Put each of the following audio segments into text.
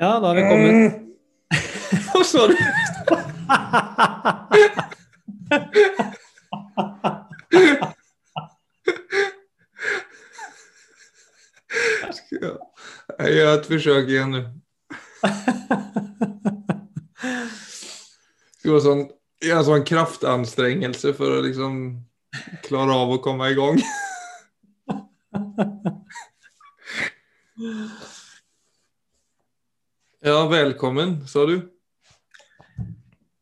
Ja, da har vi kommet Hva sa du? Jeg gjør et forsøk igjen, nu. Det var sånn en sånn kraftansträngelse For å liksom klara av å komme i Ja, velkommen, sa du.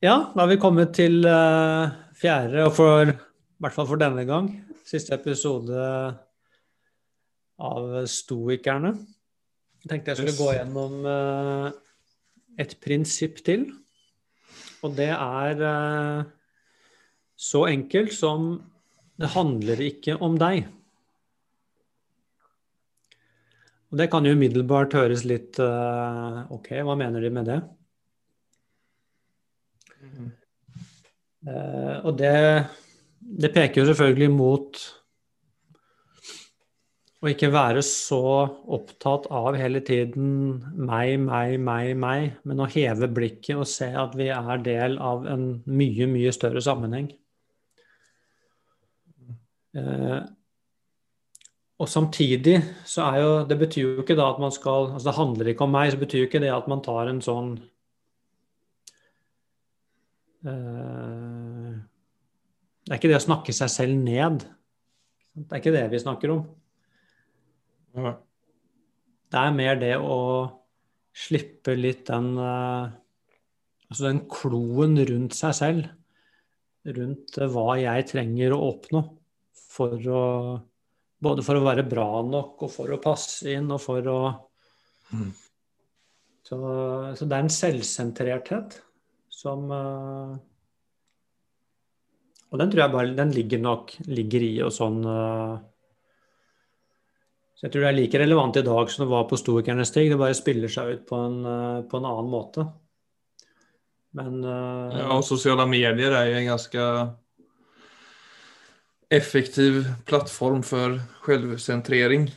Ja, da har vi kommet til uh, fjerde, og for, i hvert fall for denne gang, siste episode av Stoikerne. Jeg tenkte jeg skulle Yes. gå gjennom uh, et prinsipp til. Og det er uh, så enkelt som det handler ikke om deg. Og det kan jo umiddelbart høres litt uh, Ok, hva mener de med det? Uh, og det, det peker jo selvfølgelig mot å ikke være så opptatt av hele tiden meg, meg, meg, meg, men å heve blikket og se at vi er del av en mye, mye større sammenheng. Eh, og samtidig så er jo Det betyr jo ikke da at man skal altså Det handler ikke om meg, så betyr jo ikke det at man tar en sånn uh, Det er ikke det å snakke seg selv ned. Det er ikke det vi snakker om. Ja. Det er mer det å slippe litt den uh, Altså den kloen rundt seg selv. Rundt hva jeg trenger å oppnå for å Både for å være bra nok, og for å passe inn, og for å Mm. så, så det er en selvsentrerthet som uh, Og den tror jeg bare den ligger nok ligger i og sånn uh, Så jeg tror det er like relevant i dag som det var på Stoikernes tid. Det bare spiller seg ut på en, uh, på en annen måte. Men Ja, og sosiale medier er jo en ganske effektiv plattform for selvsentrering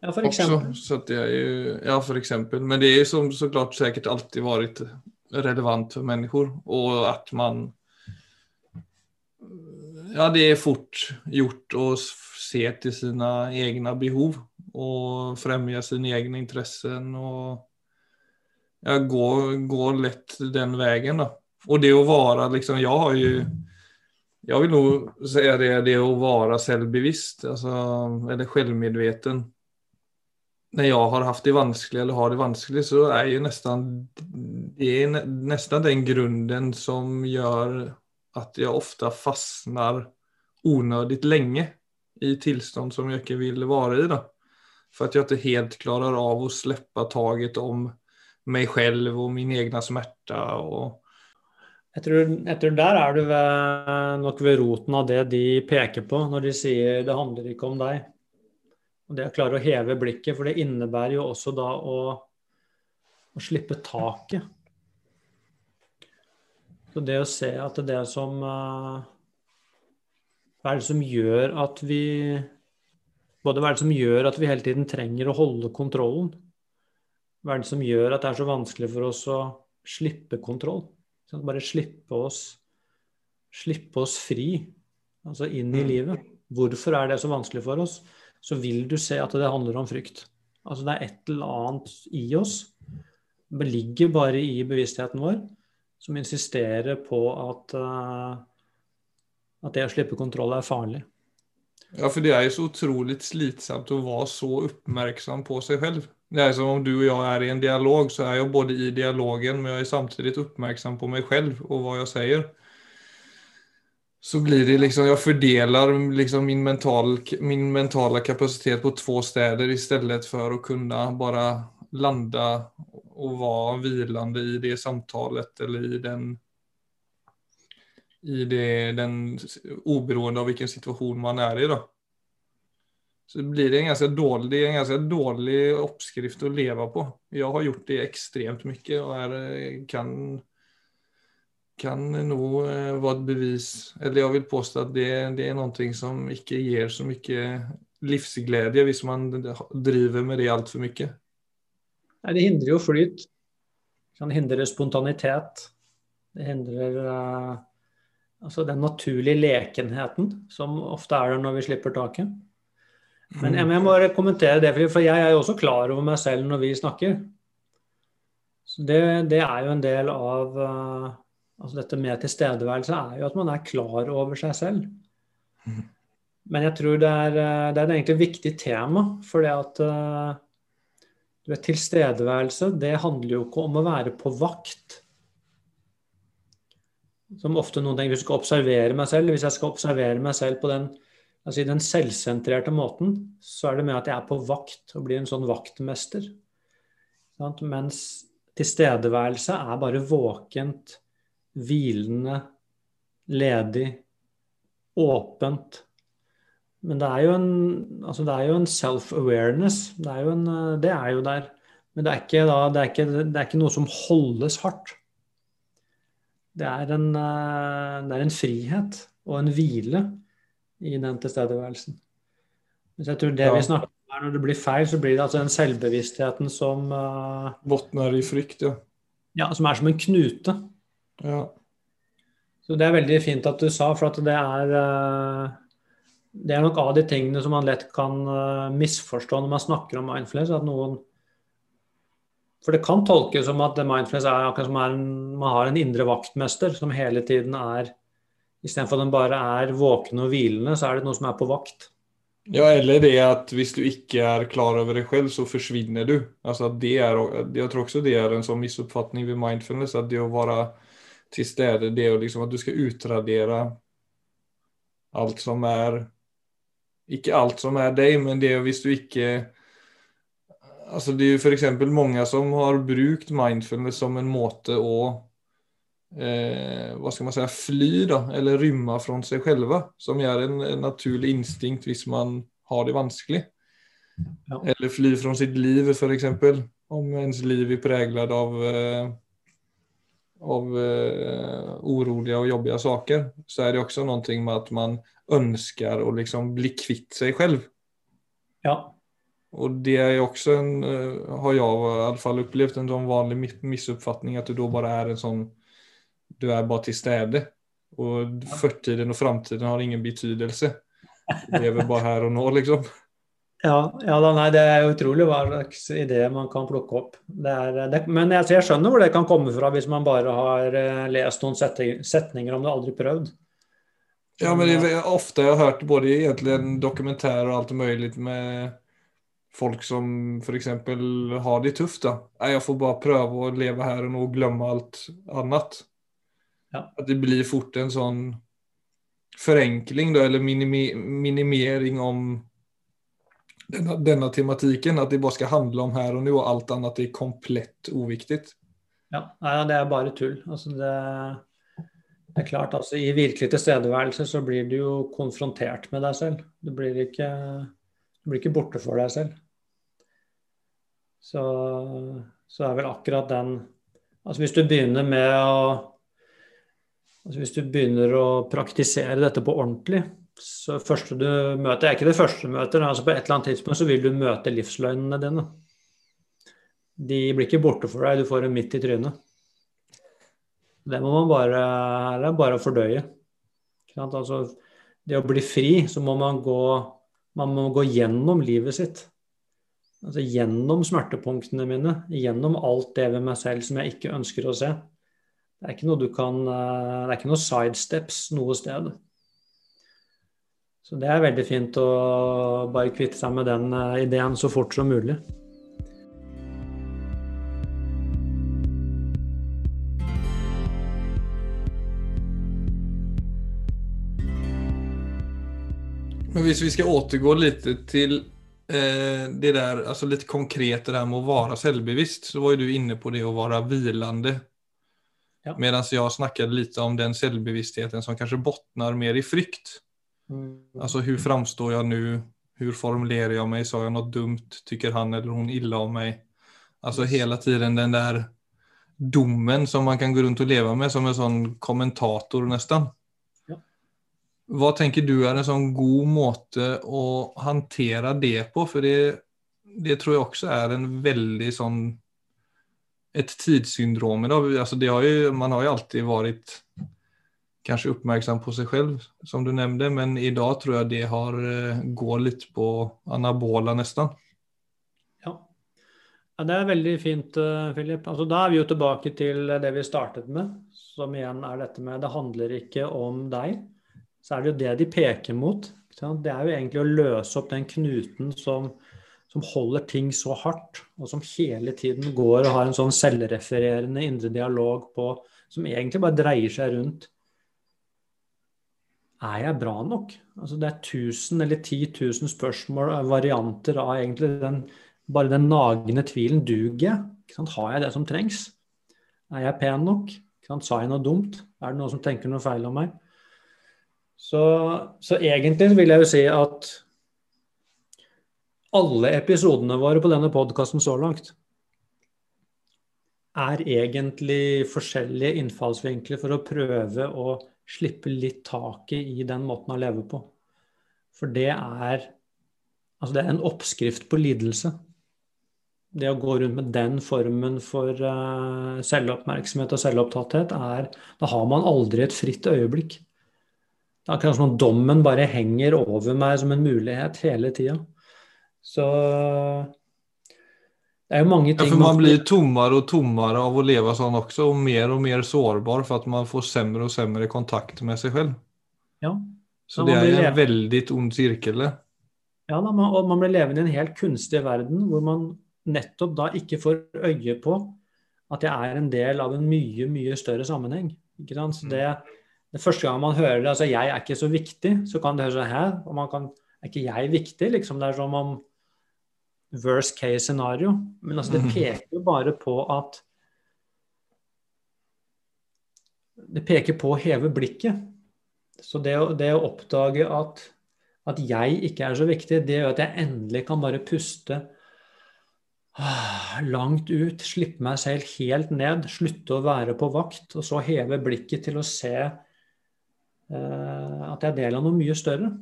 ja, for också. eksempel. Så det är ju, ja för exempel. Men det är ju som såklart säkert alltid varit relevant för människor och att man Ja, det är fort gjort att se till sina egna behov och främja sina egna intressen och ja, gå, gå lätt den vägen då. Och det att vara liksom, jag har ju jag vill nog säga det, det att vara självbevisst, alltså, eller självmedveten när jag har haft det vanskelig eller har det vanskelig så er jo nesten det er nesten den grunden som gjør at jeg ofte fastnar onödigt lenge i tilstand som jeg ikke vil være i Da. For at jeg ikke helt klarer av å slippe taget om meg selv og min egen smärta och Jeg tror, jeg tror der er du ved, nok ved roten av det de peker på når de sier det handler ikke om deg. Og det å klare å heve blikket, for det innebærer jo også da å, å slippe taket. Så det å se at det som eh, Hva er det som gjør at vi Både hva er det som gjør at vi hele tiden trenger å holde kontrollen? Hva er det som gjør at det er så vanskelig for oss å slippe kontroll? Sånn, bare slippe oss, slippe oss fri, altså inn i Mm. livet. Hvorfor er det så vanskelig for oss? Så vil du se at det handler om frykt. Altså det er et eller annet i oss, det ligger bare i bevisstheten vår, som insisterer på at, uh, at det å slippe kontroll er farlig. Ja, for det er jo så otroligt slitsamt å være så oppmerksom på seg själv. Det är som om du och jag är i en dialog så är jag både i dialogen men jag är samtidigt uppmärksam på mig själv och vad jag säger. Så blir det liksom, jag fördelar liksom min, mental, min mentala kapacitet på två städer istället för att kunna bara landa och vara vilande i det samtalet eller i den i det, den oberoende av vilken situation man är i då. Så blir det en det är en ganska dålig oppskrift å leve på. Jeg har gjort det ekstremt mye og er, kan, kan nå eh, vara ett bevis, eller jeg vil påstå at det, det er noe som ikke gir så mye livsglede hvis man driver med det altfor mye. Nei, det hindrer jo flyt. Det kan hindre spontanitet. Det hindrer uh, altså den naturlige lekenheten som ofte er der når vi slipper taket. Men jeg, må bare kommentere det, for jeg er jo også klar over meg selv når vi snakker. Så det, det er jo en del av uh, altså dette med tilstedeværelse er jo at man er klar over seg selv. Men jeg tror det er, eh, det er egentlig viktig tema, for det at uh, du vet, tilstedeværelse det handler jo ikke om å være på vakt. Som ofte noen tenker, hvis jeg skal observere meg selv, hvis jeg skal observere meg selv på den, altså den selvsentrerte måten, så er det med at jeg er på vakt og blir en sånn vaktmester. Mens tilstedeværelse er bare våkent, hvilende, ledig, åpent. Men det er jo en, altså en self-awareness. Det, det, er jo der. Men det er, ikke, da, det, er ikke, det er ikke noe som holdes hardt. Det er, en, eh, det er en frihet og en hvile i den tilstedeværelsen. Hvis jeg tror det ja. vi snakker om her, når det blir feil, så blir det altså den selvbevisstheten som uh, Våtner i frykt, ja. Ja, som er som en knute. Ja. Så det er veldig fint at du sa, for at det er uh, Det er nok av de tingene som man lett kan uh, misforstå når man snakker om mindfulness. At noen for det kan tolkes som at mindfulness er akkurat som er en, man har en indre vaktmester som hele tiden er Istedenfor at den bare er våken og hvilende, så er det noe som er på vakt. Ja, eller det at hvis du ikke er klar over det selv, så forsvinner du. Altså det er, jeg tror også det er en sånn misoppfatning ved mindfulness. At det å være til stede, det å liksom at du skal utradere alt som er Ikke alt som er deg, men det hvis du ikke Altså det er jo f.eks. mange som har brukt mindfulness som en måte å eh, vad ska man säga, fly, då, eller rymma fra seg selv. Som är en, en, naturlig instinkt hvis man har det vanskelig. Ja. Eller fly fra sitt liv, f.eks. Om ens liv er preget av eh, av eh, urolige og jobbige saker, så er det også noe med at man ønsker å liksom bli kvitt seg selv. Ja. Och det är också en, eh, har jag i alla fall upplevt, en sån vanlig missuppfattning att du då bara är en sån, du er bare til stede, og førtiden og framtiden har ingen betydelse. Du lever bare her og nå, liksom. Ja, ja da, nei, det er utrolig hva slags idé man kan plukke opp. Det er, det, men jeg, jeg, skjønner hvor det kan komme fra hvis man bare har uh, lest noen setninger om det, aldri prøvd. Ja, men det er ofte jeg har hørt både egentlig en dokumentær og alt mulig med folk som f.eks. har det tøft. da. Jeg får bare prøve å leve her og nå og glemme alt annet. Ja. At det blir fort en sånn forenkling, da, eller minimi minimering om denne, denne, tematikken. At det bare skal handle om her og nå, og alt annet er komplett uviktig. Ja, det er bare tull. Altså det, det, er klart, altså I virkelig tilstedeværelse så blir du jo konfrontert med deg selv. Du blir ikke du blir ikke borte for deg selv. Så, så er vel akkurat den Altså hvis du begynner med å altså Hvis du begynner å praktisere dette på ordentlig, så første du møter er ikke det første du møter, altså på et eller annet tidspunkt så vil du møte livsløgnene dine. De blir ikke borte for deg, du får dem midt i trynet. Det må man bare, er bare fordøye. Altså, det å bli fri, så må man gå man må gå gjennom livet sitt. Altså gjennom smertepunktene mine, gjennom alt det ved meg selv som jeg ikke ønsker å se. Det er ikke noe du kan eh, Det er ikke noe sidesteps noe sted. Så det er veldig fint å bare kvitte seg med den eh, ideen så fort som mulig. Men hvis vi skal återgå litt til eh, det der, altså litt konkret det der med å være selvbevisst, så var jo du inne på det å være hvilende. Ja. Medan jeg snackade litt om den selvbevisstheten som kanskje bottnar mer i frykt. Mm. Alltså hvordan framstår jeg nå? Hvordan formulerer jeg meg? Sa jeg noe dumt? Tykker han eller hun ille om meg? yes. hele tiden den der domen som man kan gå rundt og leve med som en sånn kommentator, nesten. Hva tenker du er en sånn god måte å hantera det på? For det, det tror jeg også er en veldig sånn et tidssyndrom idag. Alltså det har ju, man har jo alltid vært kanskje oppmerksom på seg selv, som du nevnte, men i dag tror jeg det har, eh, går litt på anabola nesten. Ja. ja. Det er veldig fint, Philip. Alltså, da er vi jo tilbake til det vi startet med, som igjen er dette med det handler ikke om deg. Så er det jo det de peker mot. Det er jo egentlig å løse opp den knuten som, som holder ting så hardt, og som hele tiden går og har en sånn selvrefererende indre dialog på, som egentlig bare dreier seg rundt er jeg bra nok? Altså det er 1000 eller 10 000 spørsmål, varianter av egentlig den, bare den nagende tvilen. Duger jeg? Har jeg det som trengs? Er jeg pen nok? Sa jeg noe dumt? Er det noen som tenker noe feil om meg? Så, så egentlig vil jeg jo si at alle episodene våre på denne podkasten så langt er egentlig forskjellige innfallsvinkler for å prøve å slippe litt taket i den måten å leve på. For det er Altså, det er en oppskrift på lidelse. Det å gå rundt med den formen for uh, selvoppmerksomhet og selvopptatthet er Da har man aldri et fritt øyeblikk. Det er akkurat som om dommen bare henger over meg som en mulighet hele tida. Så det er jo mange ting ja, for Man blir tommere og tommere av å leve sånn også, og mer og mer sårbar for at man får semre og semre kontakt med seg selv. Ja. Så det er en veldig ond sirkel. Ja, da, man, og man blir levende i en helt kunstig verden hvor man nettopp da ikke får øye på at jeg er en del av en mye, mye større sammenheng. Ikke sant? Så det, det første gang man hører det, altså 'jeg er ikke så viktig', så kan det høres sånn her, og man kan 'er ikke jeg viktig'? Liksom det er som om worst case scenario. Men altså, det mhm. peker jo bare på at Det peker på å heve blikket. Så det, det å oppdage at, at, jeg ikke er så viktig, det gjør at jeg endelig kan bare puste ah, langt ut, slippe meg selv helt ned, slutte å være på vakt, og så heve blikket til å se uh, at jeg er del av noe mye større.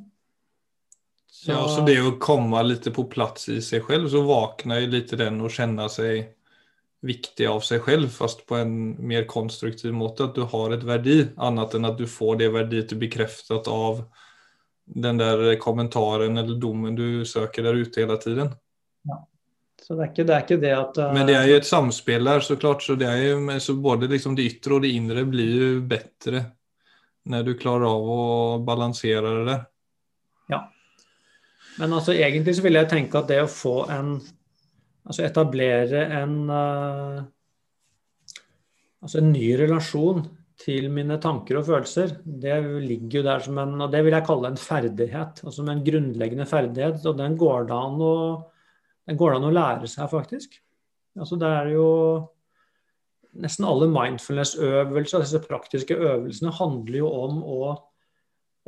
Så... Ja, så det å komme litt på plass i seg selv, så vakner jo litt den å kjenne seg viktig av seg selv, fast på en mer konstruktiv måte. At du har et verdi, annet enn at du får det verdiet bekreftet av den der kommentaren eller dommen du søker der ute hele tiden. Ja. Så det er, ikke, det er ikke det at uh... Men det er jo et samspill der, så klart. Så, det er jo, så både liksom det ytre og det indre blir jo bedre når du klarer av å balansere det der. Men altså, egentlig så vil jeg tenke at det å få en Altså etablere en uh, Altså en ny relasjon til mine tanker og følelser, det ligger jo der som en Og det vil jeg kalle en ferdighet. Altså en grunnleggende ferdighet. Og den går det an å, den går det an å lære seg, faktisk. Altså det er jo Nesten alle mindfulness-øvelser, disse praktiske øvelsene, handler jo om å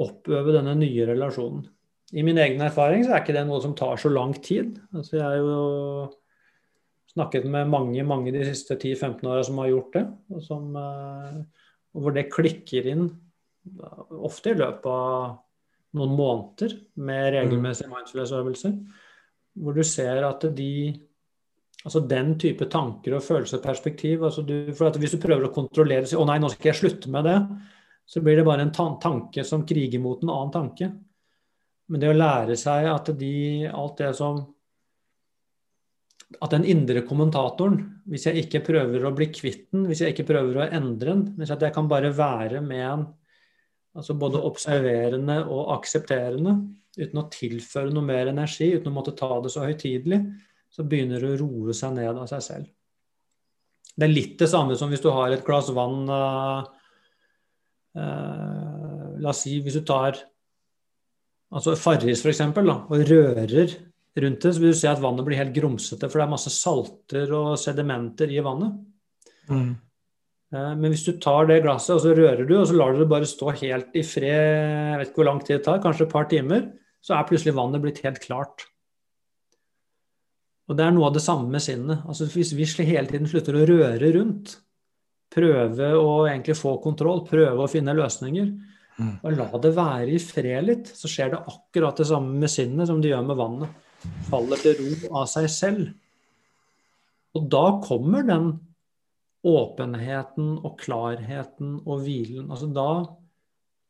oppøve denne nye relasjonen i min egen erfaring så er ikke det noe som tar så lang tid. Altså jeg har jo snakket med mange mange de siste 10-15 åra som har gjort det, og, som, eh, hvor det klikker inn ofte i løpet av noen måneder med regelmessige mm. mindfulness-øvelser. Hvor du ser at de Altså den type tanker og følelser og perspektiv altså du, for Hvis du prøver å kontrollere og si 'Å nei, nå skal jeg slutte med det', så blir det bare en tanke som kriger mot en annen tanke. Men det å lære seg at de, alt det som At den indre kommentatoren, hvis jeg ikke prøver å bli kvitt den, hvis jeg ikke prøver å endre den, men at jeg kan bare være med en altså både observerende og aksepterende, uten å tilføre noe mer energi, uten å måtte ta det så høytidelig, så begynner det å roe seg ned av seg selv. Det er litt det samme som hvis du har et glass vann uh, uh, La oss si hvis du tar altså Farris f.eks., og rører rundt det, så vil du se at vannet blir helt grumsete, for det er masse salter og sedimenter i vannet. Mm. Eh, men hvis du tar det glasset og så rører du, og så lar du det bare stå helt i fred, jeg vet ikke hvor lang tid det tar, kanskje et par timer, så er plutselig vannet blitt helt klart. Og det er noe av det samme med sinnet. Altså Hvis vi hele tiden slutter å røre rundt, prøve å egentlig få kontroll, prøve å finne løsninger. Og la det være i fred litt, så skjer det akkurat det samme med sinnet som det gjør med vannet. Faller til ro av seg selv. Og da kommer den åpenheten og klarheten og hvilen. Altså da,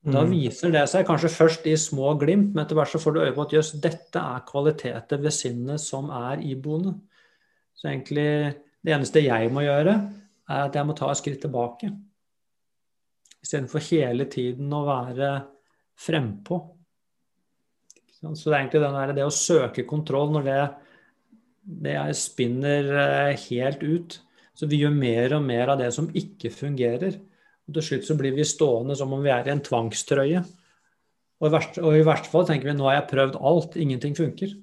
da Mm. viser det seg kanskje først i små glimt, men etter hvert så får du øye på at jøss, dette er kvaliteter ved sinnet som er iboende. Så egentlig det eneste jeg må gjøre, er at jeg må ta et skritt tilbake. Istedenfor hele tiden å være frempå. Så det er egentlig den der, det å søke kontroll når det, det spinner eh, helt ut. Så vi gjør mer og mer av det som ikke fungerer. Og til slutt så blir vi stående som om vi er i en tvangstrøye. Og i verste, og i verste fall tenker vi nå har jeg prøvd alt, ingenting funker.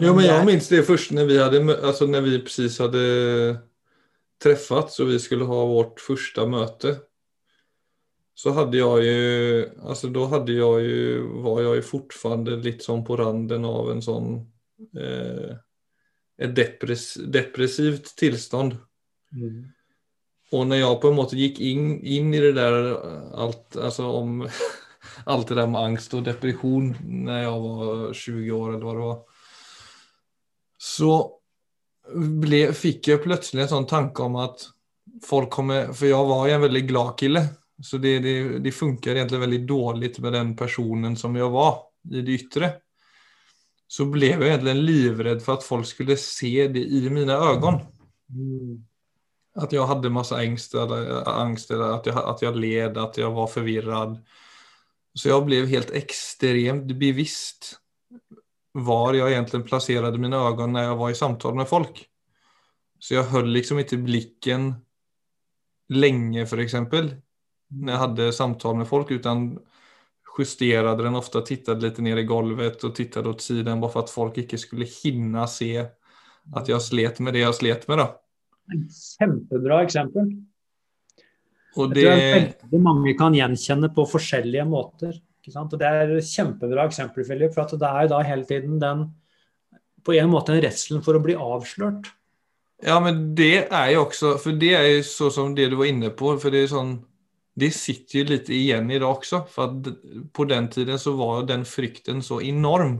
Jo, men er- minns det först når vi hadde, altså når vi precis hadde träffats och vi skulle ha vårt første möte. Så hade jag ju, alltså då hade jag ju, var jag ju fortfarande litt sånn på randen av en sånn eh, et depress, depressivt tilstand. Mm. Og når jeg på en måte gikk inn, inn i det der alt, altså om alt det der med angst og depression når jeg var 20 år eller hva det var. Så ble, fick jeg plötsligt en sånn tanke om at folk kommer, For jeg var jo en veldig glad kille. Så det, det, det funkar egentlig veldig dåligt med den personen som jeg var i det yttre. Så ble jeg egentlig livredd for at folk skulle se det i mine øyne. At jeg hadde masse angst eller, angst eller at, jeg, at jeg led, at jeg var forvirret. Så jeg ble helt ekstremt bevisst var jeg egentlig plasserte mine øyne når jeg var i samtale med folk. Så jeg holdt liksom ikke blicken lenge, f.eks., jag hade samtal med folk utan justerade den ofta, tittade lite ner i golvet och tittade åt sidan bara för att folk inte skulle hinna se att jag slet med det jag slet med. Då. Kjempebra eksempel. Och Jeg tror det, mange kan gjenkjenne på forskjellige måter. Og Det er kjempebra eksempel, Philip, for at det er jo da hele tiden den på en måte en redselen for å bli avslørt. ja, men det är ju också, för det är ju så som det du var inne på, för det är sån, det sitter ju lite igen idag också, för at på den tiden så var den frykten så enorm.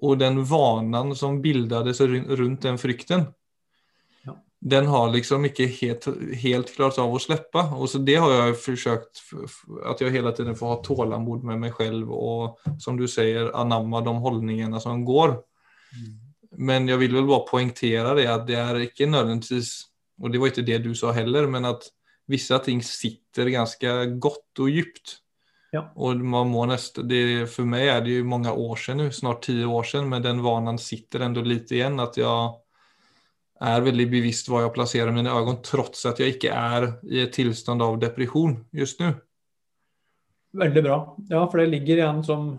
Och den vanan som bildades rundt runt den frykten, Ja. den har liksom ikke helt, helt klart av å slippe. Og så det har jeg forsøkt, at jeg hele tiden får ha tålamod med meg selv og som du sier, anamma de holdningene som går. Men jeg vil vel bare poengtere det at det er ikke nødvendigvis Og det var ikke det du sa heller, men att vissa ting sitter ganske godt og djupt. Ja. Og man må nästan, det, for meg er det jo mange år siden nå, snart ti år siden, men den vanen sitter enda litt igjen. At jeg er veldig bevisst hva jeg plasserer mine øyne, trots at jeg ikke er i et tilstand av depression just nu. Veldig bra. Ja, for det ligger igjen som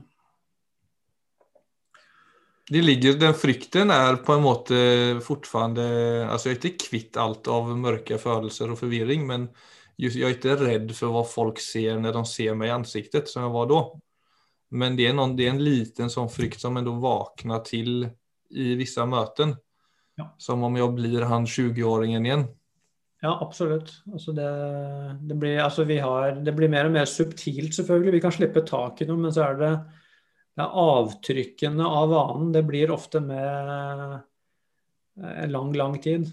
Det ligger, den frykten er på en måte fortfarande, altså Jeg er ikke kvitt alt av mørke følelser og forvirring, men just, jeg er ikke redd for hva folk ser når de ser meg i ansiktet som jeg var da. Men det er, noen, det er en liten sånn frykt som ändå vakner til i vissa møter. Ja. Som om jeg blir han 20-åringen igjen. Ja, absolutt. Altså det, det, blir, altså vi har, det blir mer og mer subtilt, selvfølgelig. Vi kan slippe tak i noe, men så er det, avtrykkene av vanen. Det blir ofte med en lang, lang tid.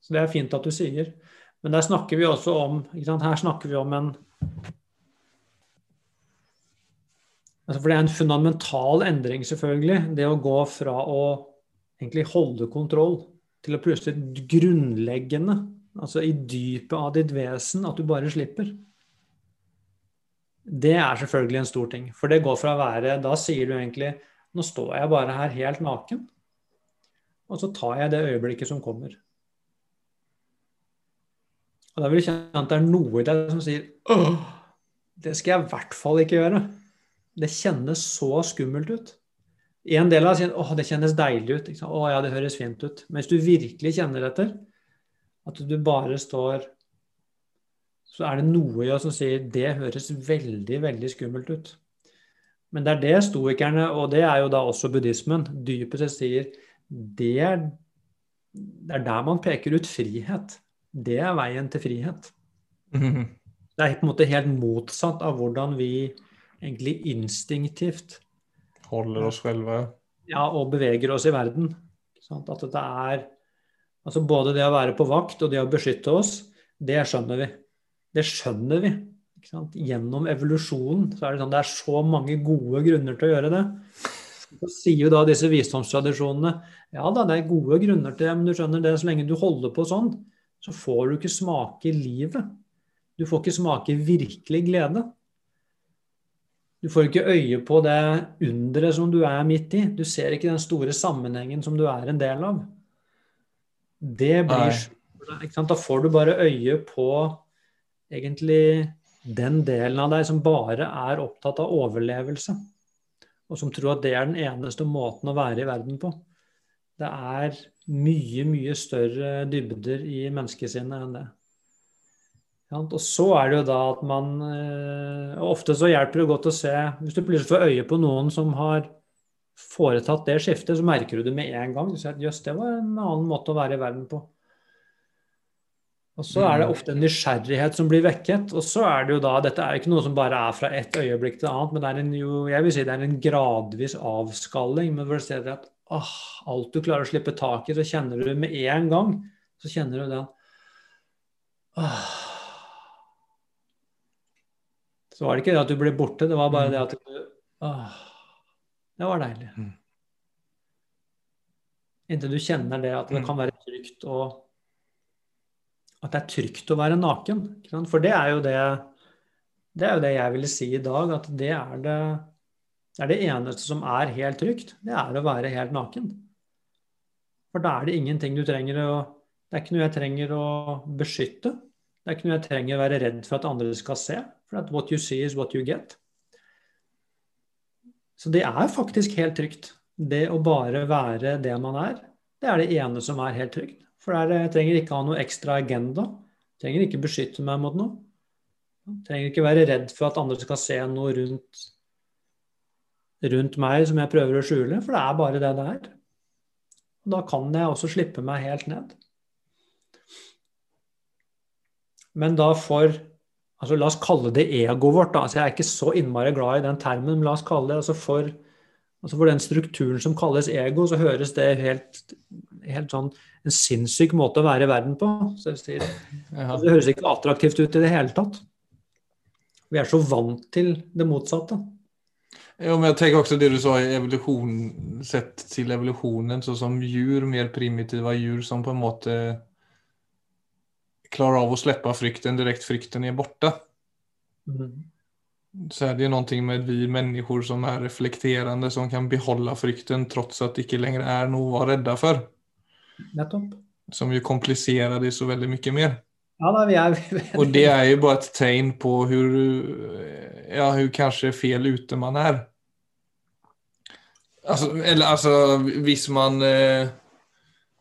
Så det er fint at du sier. Men der snakker vi også om? Her snakker vi om en altså For det er en fundamental endring, selvfølgelig. Det å gå fra å egentlig holde kontroll til å plutselig grunnleggende Altså i dypet av ditt vesen, at du bare slipper. Det er selvfølgelig en stor ting. For det går fra å være Da sier du egentlig Nå står jeg bare her helt naken. Og så tar jeg det øyeblikket som kommer. Og da vil du kjenne at det er noe i deg som sier Åh, det skal jeg i hvert fall ikke gjøre. Det kjennes så skummelt ut. En del av deg sier åh, det kjennes deilig ut. Å ja, det høres fint ut. Men hvis du virkelig kjenner etter, at du bare står Så er det noe i oss som sier det høres veldig, veldig skummelt ut. Men det er det stoikerne, og det er jo da også buddhismen, dypest sett sier det er, det er der man peker ut frihet. Det er veien til frihet. Det er på en måte helt motsatt av hvordan vi egentlig instinktivt Holder oss selve. ja, og beveger oss i verden. Sånn? At det er Altså både det å være på vakt og det å beskytte oss, det skjønner vi. Det skjønner vi. Gjennom evolusjonen så er det sånn det er så mange gode grunner til å gjøre det. Så sier jo da disse visdomstradisjonene ja da, det er gode grunner til det, men du skjønner det, så lenge du holder på sånn, så får du ikke smake livet. Du får ikke smake virkelig glede. Du får ikke øye på det underet som du er midt i. Du ser ikke den store sammenhengen som du er en del av. Det blir Da får du bare øye på egentlig den delen av deg som bare er opptatt av overlevelse, og som tror at det er den eneste måten å være i verden på. Det er mye, mye større dybder i menneskesinnet enn det. Og så er det jo da at man eh, Ofte så hjelper det godt å se Hvis du plutselig får øye på noen som har foretatt det skiftet, så merker du det med en gang. Du ser at jøss, det var en annen måte å være i verden på. Og så er det mm. ofte en nysgjerrighet som blir vekket. Og så er det jo da Dette er jo ikke noe som bare er fra et øyeblikk til annet, men det er en, jo, jeg vil si det er en gradvis avskalling. Men hvor du ser at åh, alt du klarer å slippe tak i, så kjenner du med en gang så kjenner du den åh. Så var det ikke det at du ble borte, det var bare mm. det at du åh, Det var deilig. Mm. Inntil du kjenner det at det kan være trygt og at det er trygt å være naken. For det er jo det, det er jo det jeg ville si i dag, at det er det, det er det eneste som er helt trygt. Det er å være helt naken. For da er det ingenting du trenger å Det er ikke noe jeg trenger å beskytte. Det er ikke noe jeg trenger å være redd for at andre skal se. For at what you see is what you get. Så det er faktisk helt trygt. Det å bare være det man er, det er det ene som er helt trygt. For jeg trenger ikke ha noe ekstra agenda. Jeg trenger ikke beskytte meg mot noe. Jeg trenger ikke være redd for at andre skal se noe rundt, rundt meg som jeg prøver å skjule, for det er bare det det er. Og da kan jeg også slippe meg helt ned. Men da for altså La oss kalle det egoet vårt. Da. Altså, jeg er ikke så innmari glad i den termen, men la oss kalle det altså for, altså for den strukturen som kalles ego, så høres det helt, helt sånn en sinnssyk måte å være i verden på. Så det, altså, det høres ikke attraktivt ut i det hele tatt. Vi er så vant til det motsatte. Ja, men jeg tenker også det du sa i evolusjon, sett til evolusjonen, så som dyr, mer primitive dyr som på en måte klarer av å slippe frykten direkte frykten er borte. Mm. Så er det noe med vi mennesker som er reflekterende, som kan behålla frykten trots at det ikke lenger er noe å være rädda for. Nettopp. Som jo komplicerar det så veldig mye mer. Ja, da, vi er, Og det er jo bare et tegn på hvor, ja, hur kanskje fel ute man er. Altså, eller altså, hvis man eh,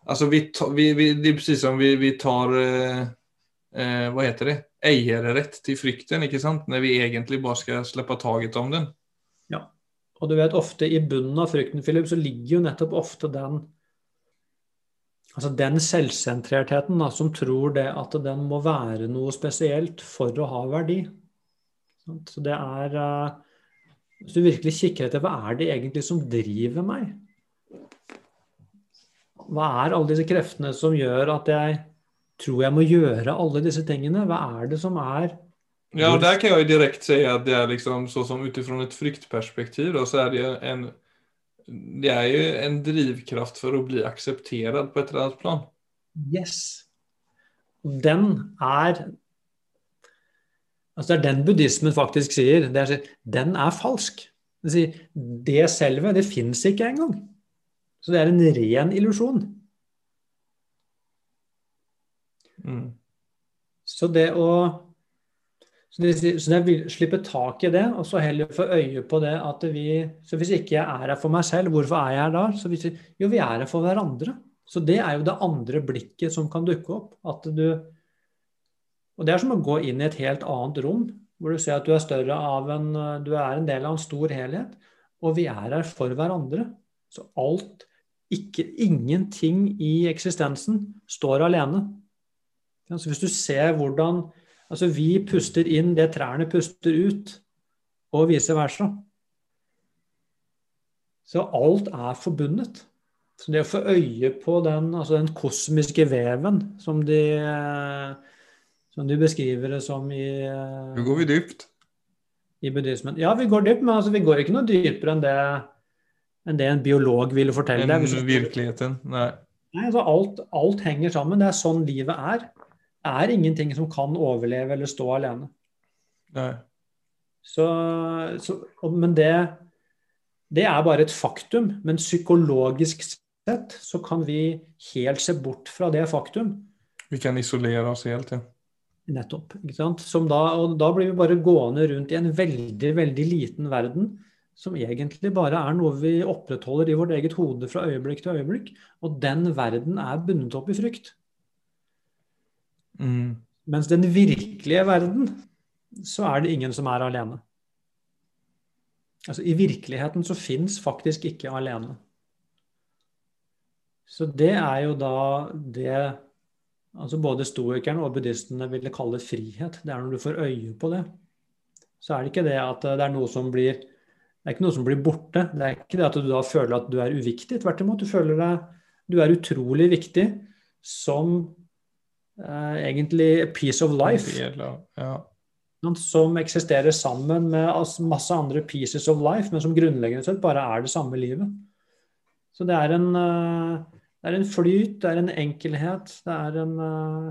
Altså, vi, vi, vi, det er precis som vi, vi tar eh, eh, Hva heter det? Eierrett til frykten, ikke sant? Når vi egentlig bare skal slippe taket om den. Ja. Og du vet, ofte i bunnen av frykten, Philip, så ligger jo nettopp ofte den Altså den selvsentrertheten da, som tror det at den må være noe spesielt for å ha verdi. Så det er eh, Hvis du virkelig kikker etter hva er det egentlig som driver meg? Hva er alle disse kreftene som gjør at jeg tror jeg må gjøre alle disse tingene? Hva er det som er Ja, der kan jeg jo direkte si at det er liksom så som ut ifra et fryktperspektiv, så er det en det er jo en drivkraft for å bli akseptert på et eller annet plan. Yes. Den er Altså Det er den buddhismen faktisk sier. Er, den er falsk. Det, sier, det selve, det fins ikke engang. Så det er en ren illusjon. Mm. Så det å så det, så det slippe tak i det, og så heller få øye på det at vi Så hvis ikke jeg er her for meg selv, hvorfor er jeg her da? Så hvis, jo, vi er her for hverandre. Så det er jo det andre blikket som kan dukke opp. At du Og det er som å gå inn i et helt annet rom, hvor du ser at du er større av en Du er en del av en stor helhet. Og vi er her for hverandre. Så alt ikke, Ingenting i eksistensen står alene. Så hvis du ser hvordan Altså vi puster inn det trærne puster ut, og vice versa. Så alt er forbundet. Så det å få øye på den, altså den kosmiske veven, som de, som de beskriver det som i Nå går vi dypt. I buddhismen. Ja, vi går dypt, men altså, vi går ikke noe dypere enn det, enn det en biolog ville fortelle deg. Enn virkeligheten. Nei. Nei altså, alt, alt henger sammen. Det er sånn livet er. Er ingenting som kan overleve eller stå alene. Nei. Så, så, men det, det er bare et faktum. Men psykologisk sett så kan vi helt se bort fra det faktum. Vi kan isolere oss helt, ja. Nettopp. Da, og da blir vi bare gående rundt i en veldig, veldig liten verden som egentlig bare er noe vi opprettholder i vårt eget hode fra øyeblikk til øyeblikk. Og den verden er bundet opp i frykt. Mm. Mens den virkelige verden, så er det ingen som er alene. Altså I virkeligheten så fins faktisk ikke alene. Så det er jo da det altså både stoikerne og buddhistene ville kalle frihet. Det er når du får øye på det. Så er det ikke det at det er noe som blir det er ikke noe som blir borte. Det er ikke det at du da føler at du er uviktig. Tvert imot, du føler deg du er utrolig viktig som egentlig a piece of life. Ja. Som eksisterer sammen med masse andre pieces of life, men som grunnleggende sett bare er det samme livet. Så det er en uh, det er en flyt, det er en enkelhet, det er en uh...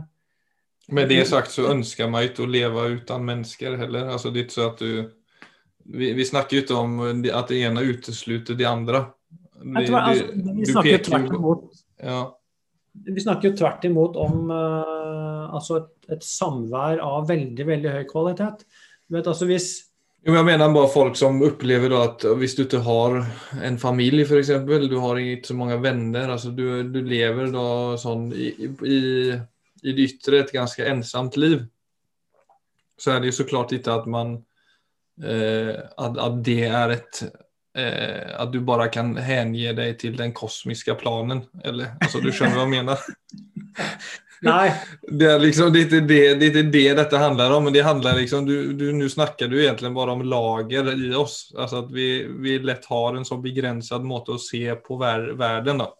Med det sagt så ønsker man ikke å leve uten mennesker heller. Altså, det er ikke så at du vi, vi snakker ikke om at det ene uteslutter det andre. Det, tror, altså, vi snakker tvert imot ja. Vi snakker jo tvert imot om uh, altså et, et, samvær av veldig veldig høy kvalitet. Du vet, altså hvis jo, jeg mener bare folk som opplever at hvis du ikke har en familie f.eks., du har ikke så mange venner, altså du, du lever da sånn i, i, i det ytre et ganske ensomt liv, så er det jo så klart ikke at man eh, at, at, det er et eh, At du bare kan hengi deg til den kosmiske planen, eller altså du skjønner hva jeg mener? Nei. Det er liksom, det, er det, det er det dette handler om. Men det handler liksom, Nå snakker du egentlig bare om lager i oss. altså At vi, vi lett har en så begrenset måte å se på ver verden. Da.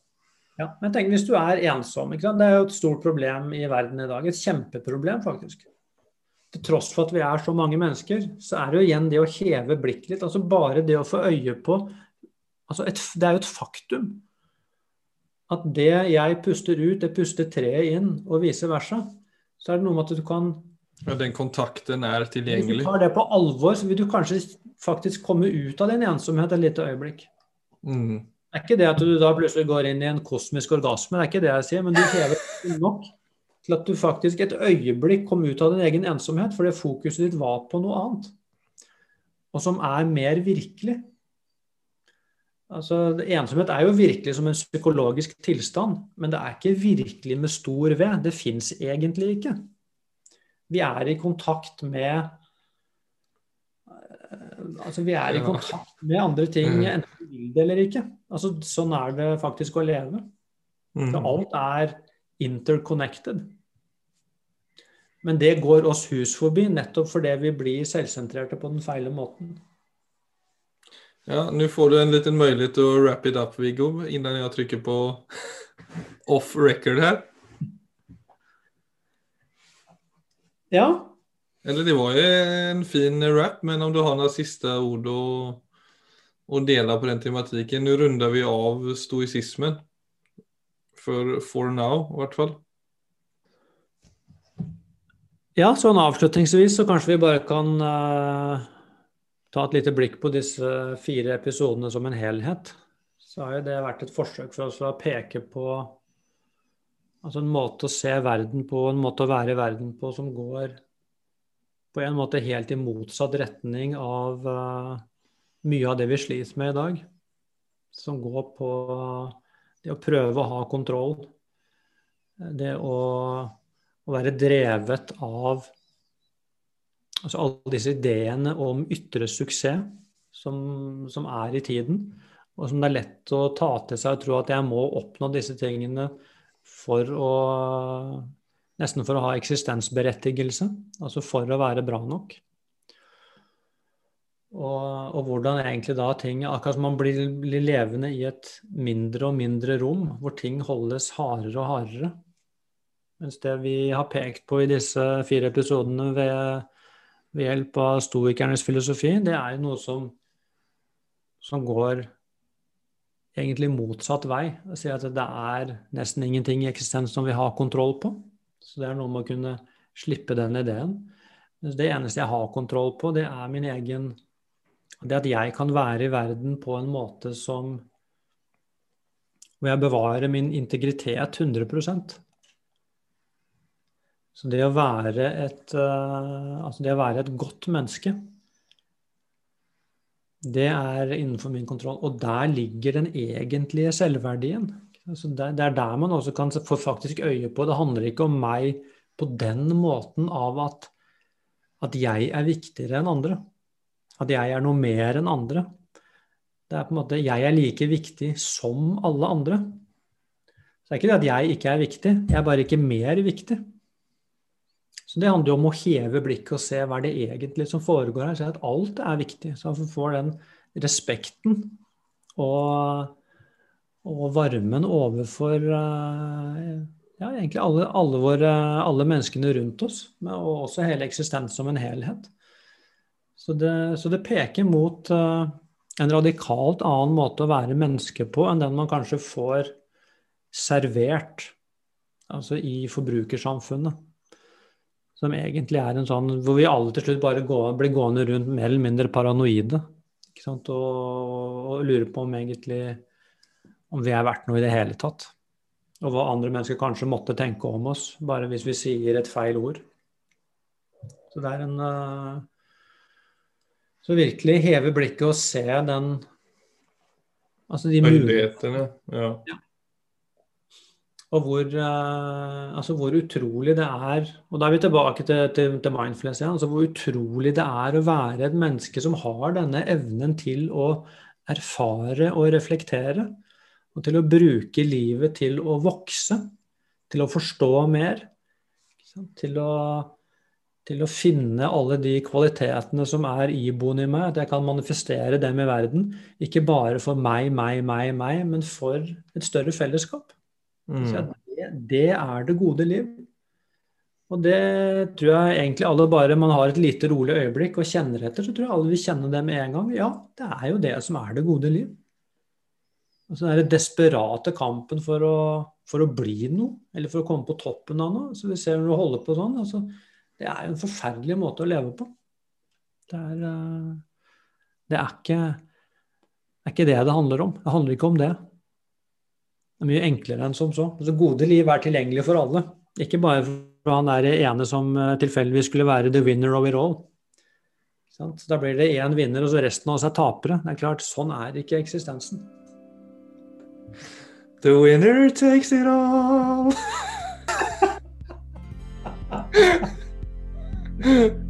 Ja, men tenk hvis du er ensom. Det er jo et stort problem i verden i dag. Et kjempeproblem, faktisk. Til tross for at vi er så mange mennesker, så er det jo igjen det å heve blikket litt. altså Bare det å få øye på altså et, Det er jo et faktum at det jeg puster ut, det puster treet inn, og vice versa. Så er det noe med at du kan Ja, den kontakten er tilgjengelig. Hvis du tar det på alvor, så vil du kanskje faktisk komme ut av din ensomhet et lite øyeblikk. Mm. Det er ikke det at du da plutselig går inn i en kosmisk orgasme, det er ikke det jeg sier, men du hever nok til at du faktisk et øyeblikk kom ut av din egen ensomhet fordi fokuset ditt var på noe annet. Og som er mer virkelig. Altså, ensomhet er jo virkelig som en psykologisk tilstand, men det er ikke virkelig med stor V. Det fins egentlig ikke. Vi er i kontakt med eh, Altså, vi er i kontakt med andre ting, mm. enten vi vil det eller ikke. Altså, sånn er det faktisk å leve. Så mm. alt er interconnected. Men det går oss hus forbi, nettopp fordi vi blir selvsentrerte på den feile måten. Ja, nå får du en liten mulighet til å wrap it up, Viggo, innan jeg trykker på off record her. Ja. Eller det var jo en fin rap, men om du har noen siste ord å, å dele på den tematikken. Nå runder vi av stoisismen. For, for now, i hvert fall. Ja, sånn avslutningsvis så kanskje vi bare kan uh ta et lite blikk på disse fire episodene som en helhet, så har jo det vært et forsøk for oss å peke på altså en måte å se verden på, en måte å være i verden på, som går på en måte helt i motsatt retning av uh, mye av det vi sliter med i dag. Som går på det å prøve å ha kontroll. Det å, å være drevet av altså alle disse ideene om ytre suksess som, som, er i tiden, og som det er lett å ta til seg og tro at jeg må oppnå disse tingene for å Nesten for å ha eksistensberettigelse, altså for å være bra nok. Og, og, hvordan egentlig da ting Akkurat som man blir, blir, levende i et mindre og mindre rom, hvor ting holdes hardere og hardere. Mens det vi har pekt på i disse fire episodene ved, ved hjelp av stoikernes filosofi, det er jo noe som, som går egentlig motsatt vei. Å si at det er nesten ingenting i eksistens som vi har kontroll på. Så det er noe med å kunne slippe den ideen. Det eneste jeg har kontroll på, det er min egen det at jeg kan være i verden på en måte som Hvor jeg bevarer min integritet 100 Så det å være et, uh, altså det å være et godt menneske, det er innenfor min kontroll. Og der ligger den egentlige selvverdien. Det, det, er der man også kan få faktisk øye på. Det handler ikke om meg på den måten av at, at jeg er viktigere enn andre. At jeg er noe mer enn andre. Det er på en måte Jeg er like viktig som alle andre. Så det er ikke det at jeg ikke er viktig, jeg er bare ikke mer viktig. Så det handler jo om å heve blikket og se hva det egentlig som foregår her. Se at alt er viktig. Så man får den respekten og, og varmen overfor eh, ja, egentlig alle, alle, våre, alle menneskene rundt oss, og også hele eksistens som en helhet. Så det, så det peker mot uh, en radikalt annen måte å være menneske på enn den man kanskje får servert altså i forbrukersamfunnet. Som egentlig er en sånn hvor vi alle til slutt bare går, blir gående rundt mer eller mindre paranoide. Og, og lurer på om egentlig om vi er verdt noe i det hele tatt. Og hva andre mennesker kanskje måtte tenke om oss, bare hvis vi sier et feil ord. Så det er en uh, så virkelig heve blikket og se den Altså de mulighetene. Ja. ja. Og hvor, uh, altså hvor, utrolig det er Og da er vi tilbake til, til, til mindfulness igjen. Altså hvor utrolig det er å være et menneske som har denne evnen til å erfare og reflektere. Og til å bruke livet til å vokse. Til å forstå mer. Til å til å finne alle de kvalitetene som er iboende i meg, at jeg kan manifestere dem i verden. Ikke bare for meg, meg, meg, meg, men for et større fellesskap. Mm. Det, det, er det gode liv. Og det tror jeg egentlig alle bare Man har et lite rolig øyeblikk og kjenner etter, så tror jeg alle vil kjenne det med en gang. Ja, det er jo det som er det gode liv. Og så den desperate kampen for å, for å bli noe, eller for å komme på toppen av noe. Så vi ser når du holder på sånn. altså det er jo en forferdelig måte å leve på. Det er, eh, det er ikke, det er ikke det det handler om. Det handler ikke om det. Det er mye enklere enn som så. Altså, gode liv er tilgjengelig for alle. Ikke bare for han der ene som eh, tilfeldigvis skulle være the winner of it all. Så da blir det én vinner, og så resten av oss er tapere. Det er klart, Sånn er ikke eksistensen. The winner takes it all.